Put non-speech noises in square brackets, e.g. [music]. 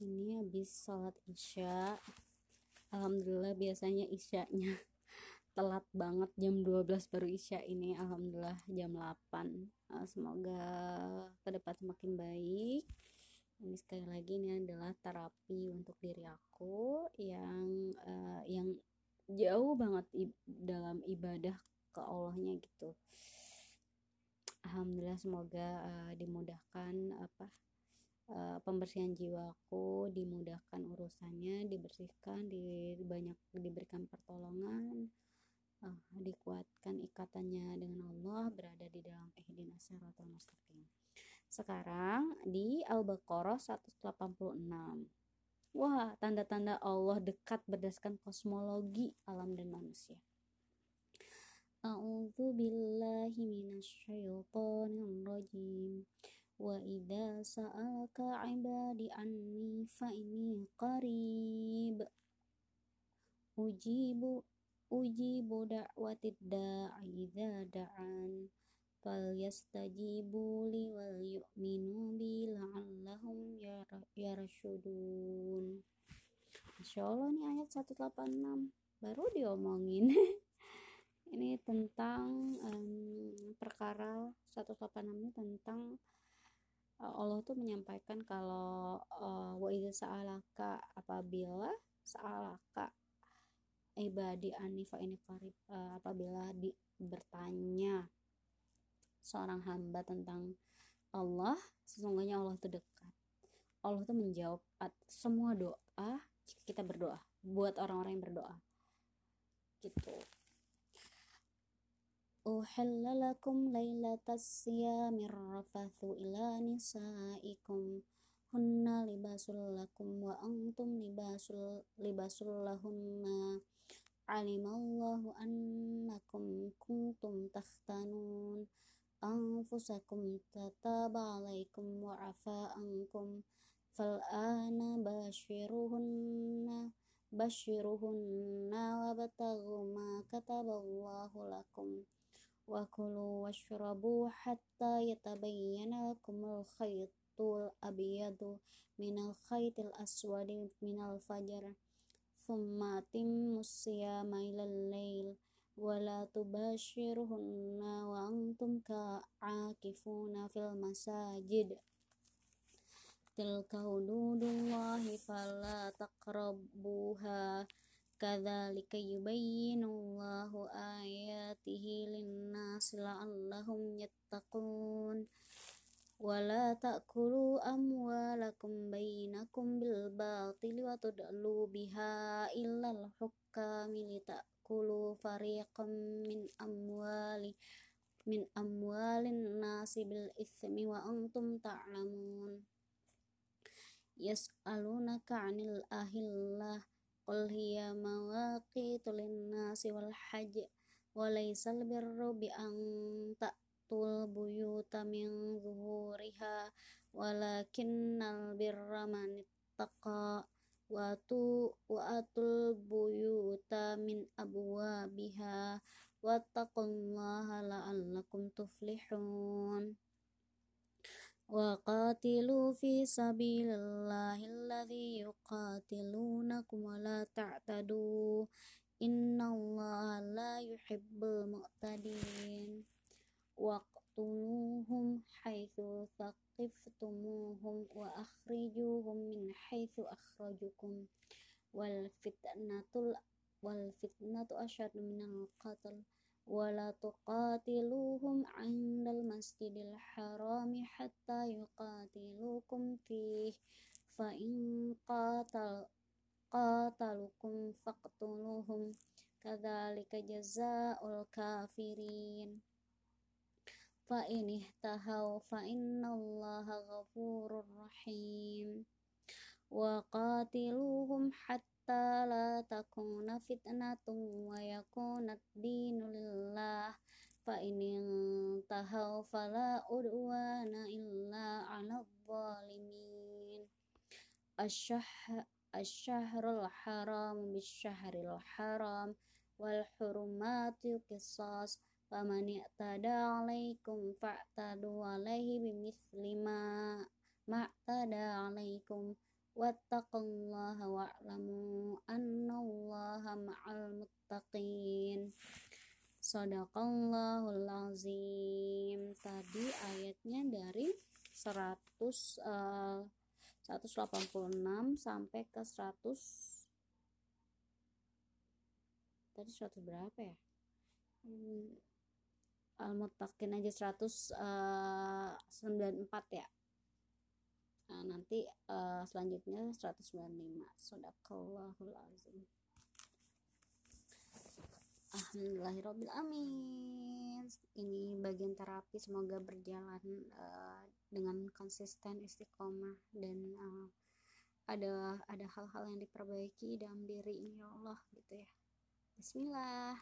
ini habis sholat isya. Alhamdulillah biasanya isyanya [laughs] telat banget jam 12 baru isya ini. Alhamdulillah jam 8 uh, semoga ke depan semakin baik. Ini sekali lagi ini adalah terapi untuk diri aku yang uh, yang jauh banget dalam ibadah ke Allahnya gitu. Alhamdulillah semoga uh, dimudahkan apa uh, pembersihan jiwaku dimudahkan urusannya dibersihkan di banyak diberikan pertolongan uh, dikuatkan ikatannya dengan Allah berada di dalam ihdinas siratal mustaqim sekarang di Al-Baqarah 186 Wah, tanda-tanda Allah dekat berdasarkan kosmologi alam dan manusia. A'udzu billahi minasyaitonir rajim. Wa idza sa'alaka 'ibadi anni fa inni qarib. Ujibu ujibu da'watid da'i idza da'an. Falyastajibu li wal yu'minu. Masya Allah nih ayat 186 baru diomongin [laughs] ini tentang um, perkara 186 ini tentang Allah tuh menyampaikan kalau uh, wa idza sa'alaka apabila sa'alaka ibadi anifa ini karib uh, apabila di, bertanya seorang hamba tentang Allah sesungguhnya Allah itu dekat. Allah tuh menjawab semua doa kita berdoa buat orang-orang yang berdoa. Gitu أحل لكم ليلة الصيام الرفث إلى نسائكم هن لباس لكم وأنتم لباس لباس لهن علم الله أنكم كنتم تختنون أنفسكم تتاب عليكم وعفى عنكم فالآن باشرهن بشرهن وابتغوا ما كتب الله لكم wa kulu washrabu hatta yatabayyana lakumul khaytul abiyadu minal khaytil aswadi minal fajar thumma timmu siyama ilal lail wala tubashiruhunna wa antum ka'akifuna fil masajid tilka hududullahi fala taqrabuha يبين الله آياته للناس لعلهم يتقون ولا تأكلوا أموالكم بينكم بالباطل وتدلوا بها إلا الحكام لتأكلوا فريقا من أموال من أموال الناس بالإثم وأنتم تعلمون يسألونك عن الأهلة قل هي مواقيت للناس والحج وليس البر بأن تأتوا البيوت من ظهورها ولكن البر من اتقى وأتوا البيوت من أبوابها واتقوا الله لعلكم تفلحون وقاتلوا في سبيل الله الذي يقاتلونكم ولا تعتدوا. إن الله لا يحب المعتدين. واقتلوهم حيث ثقفتموهم وأخرجوهم من حيث أخرجكم. والفتنة والفتنة أشد من القتل. ولا تقاتلوهم عند المسجد الحرام حتى يقاتلوكم فيه فإن قاتل قاتلوكم فاقتلوهم كذلك جزاء الكافرين فإن اهتهوا فإن الله غفور رحيم وقاتلوهم حتى hatta la takuna fitnatun wa yakuna dinulillah. Fa inin tahaw fala udwana illa 'ala zalimin. Asyahrul haram bisyahril haram wal hurumatu qisas. Faman i'tada 'alaikum fa'tadu 'alaihi bimislima ma'tada 'alaikum wattaqullaha wa'lamu annallaha ma'al muttaqin. Sadaqallahul azim. Tadi ayatnya dari 100 uh, 186 sampai ke 100 tadi 100 berapa ya? Hmm, al-muttaqin aja 194 uh, ya. Nah, nanti uh, selanjutnya 195 Sadaqallahul azim Alhamdulillahirabbil amin ini bagian terapi semoga berjalan uh, dengan konsisten istiqomah dan uh, ada ada hal-hal yang diperbaiki dalam diri ini ya Allah gitu ya. Bismillah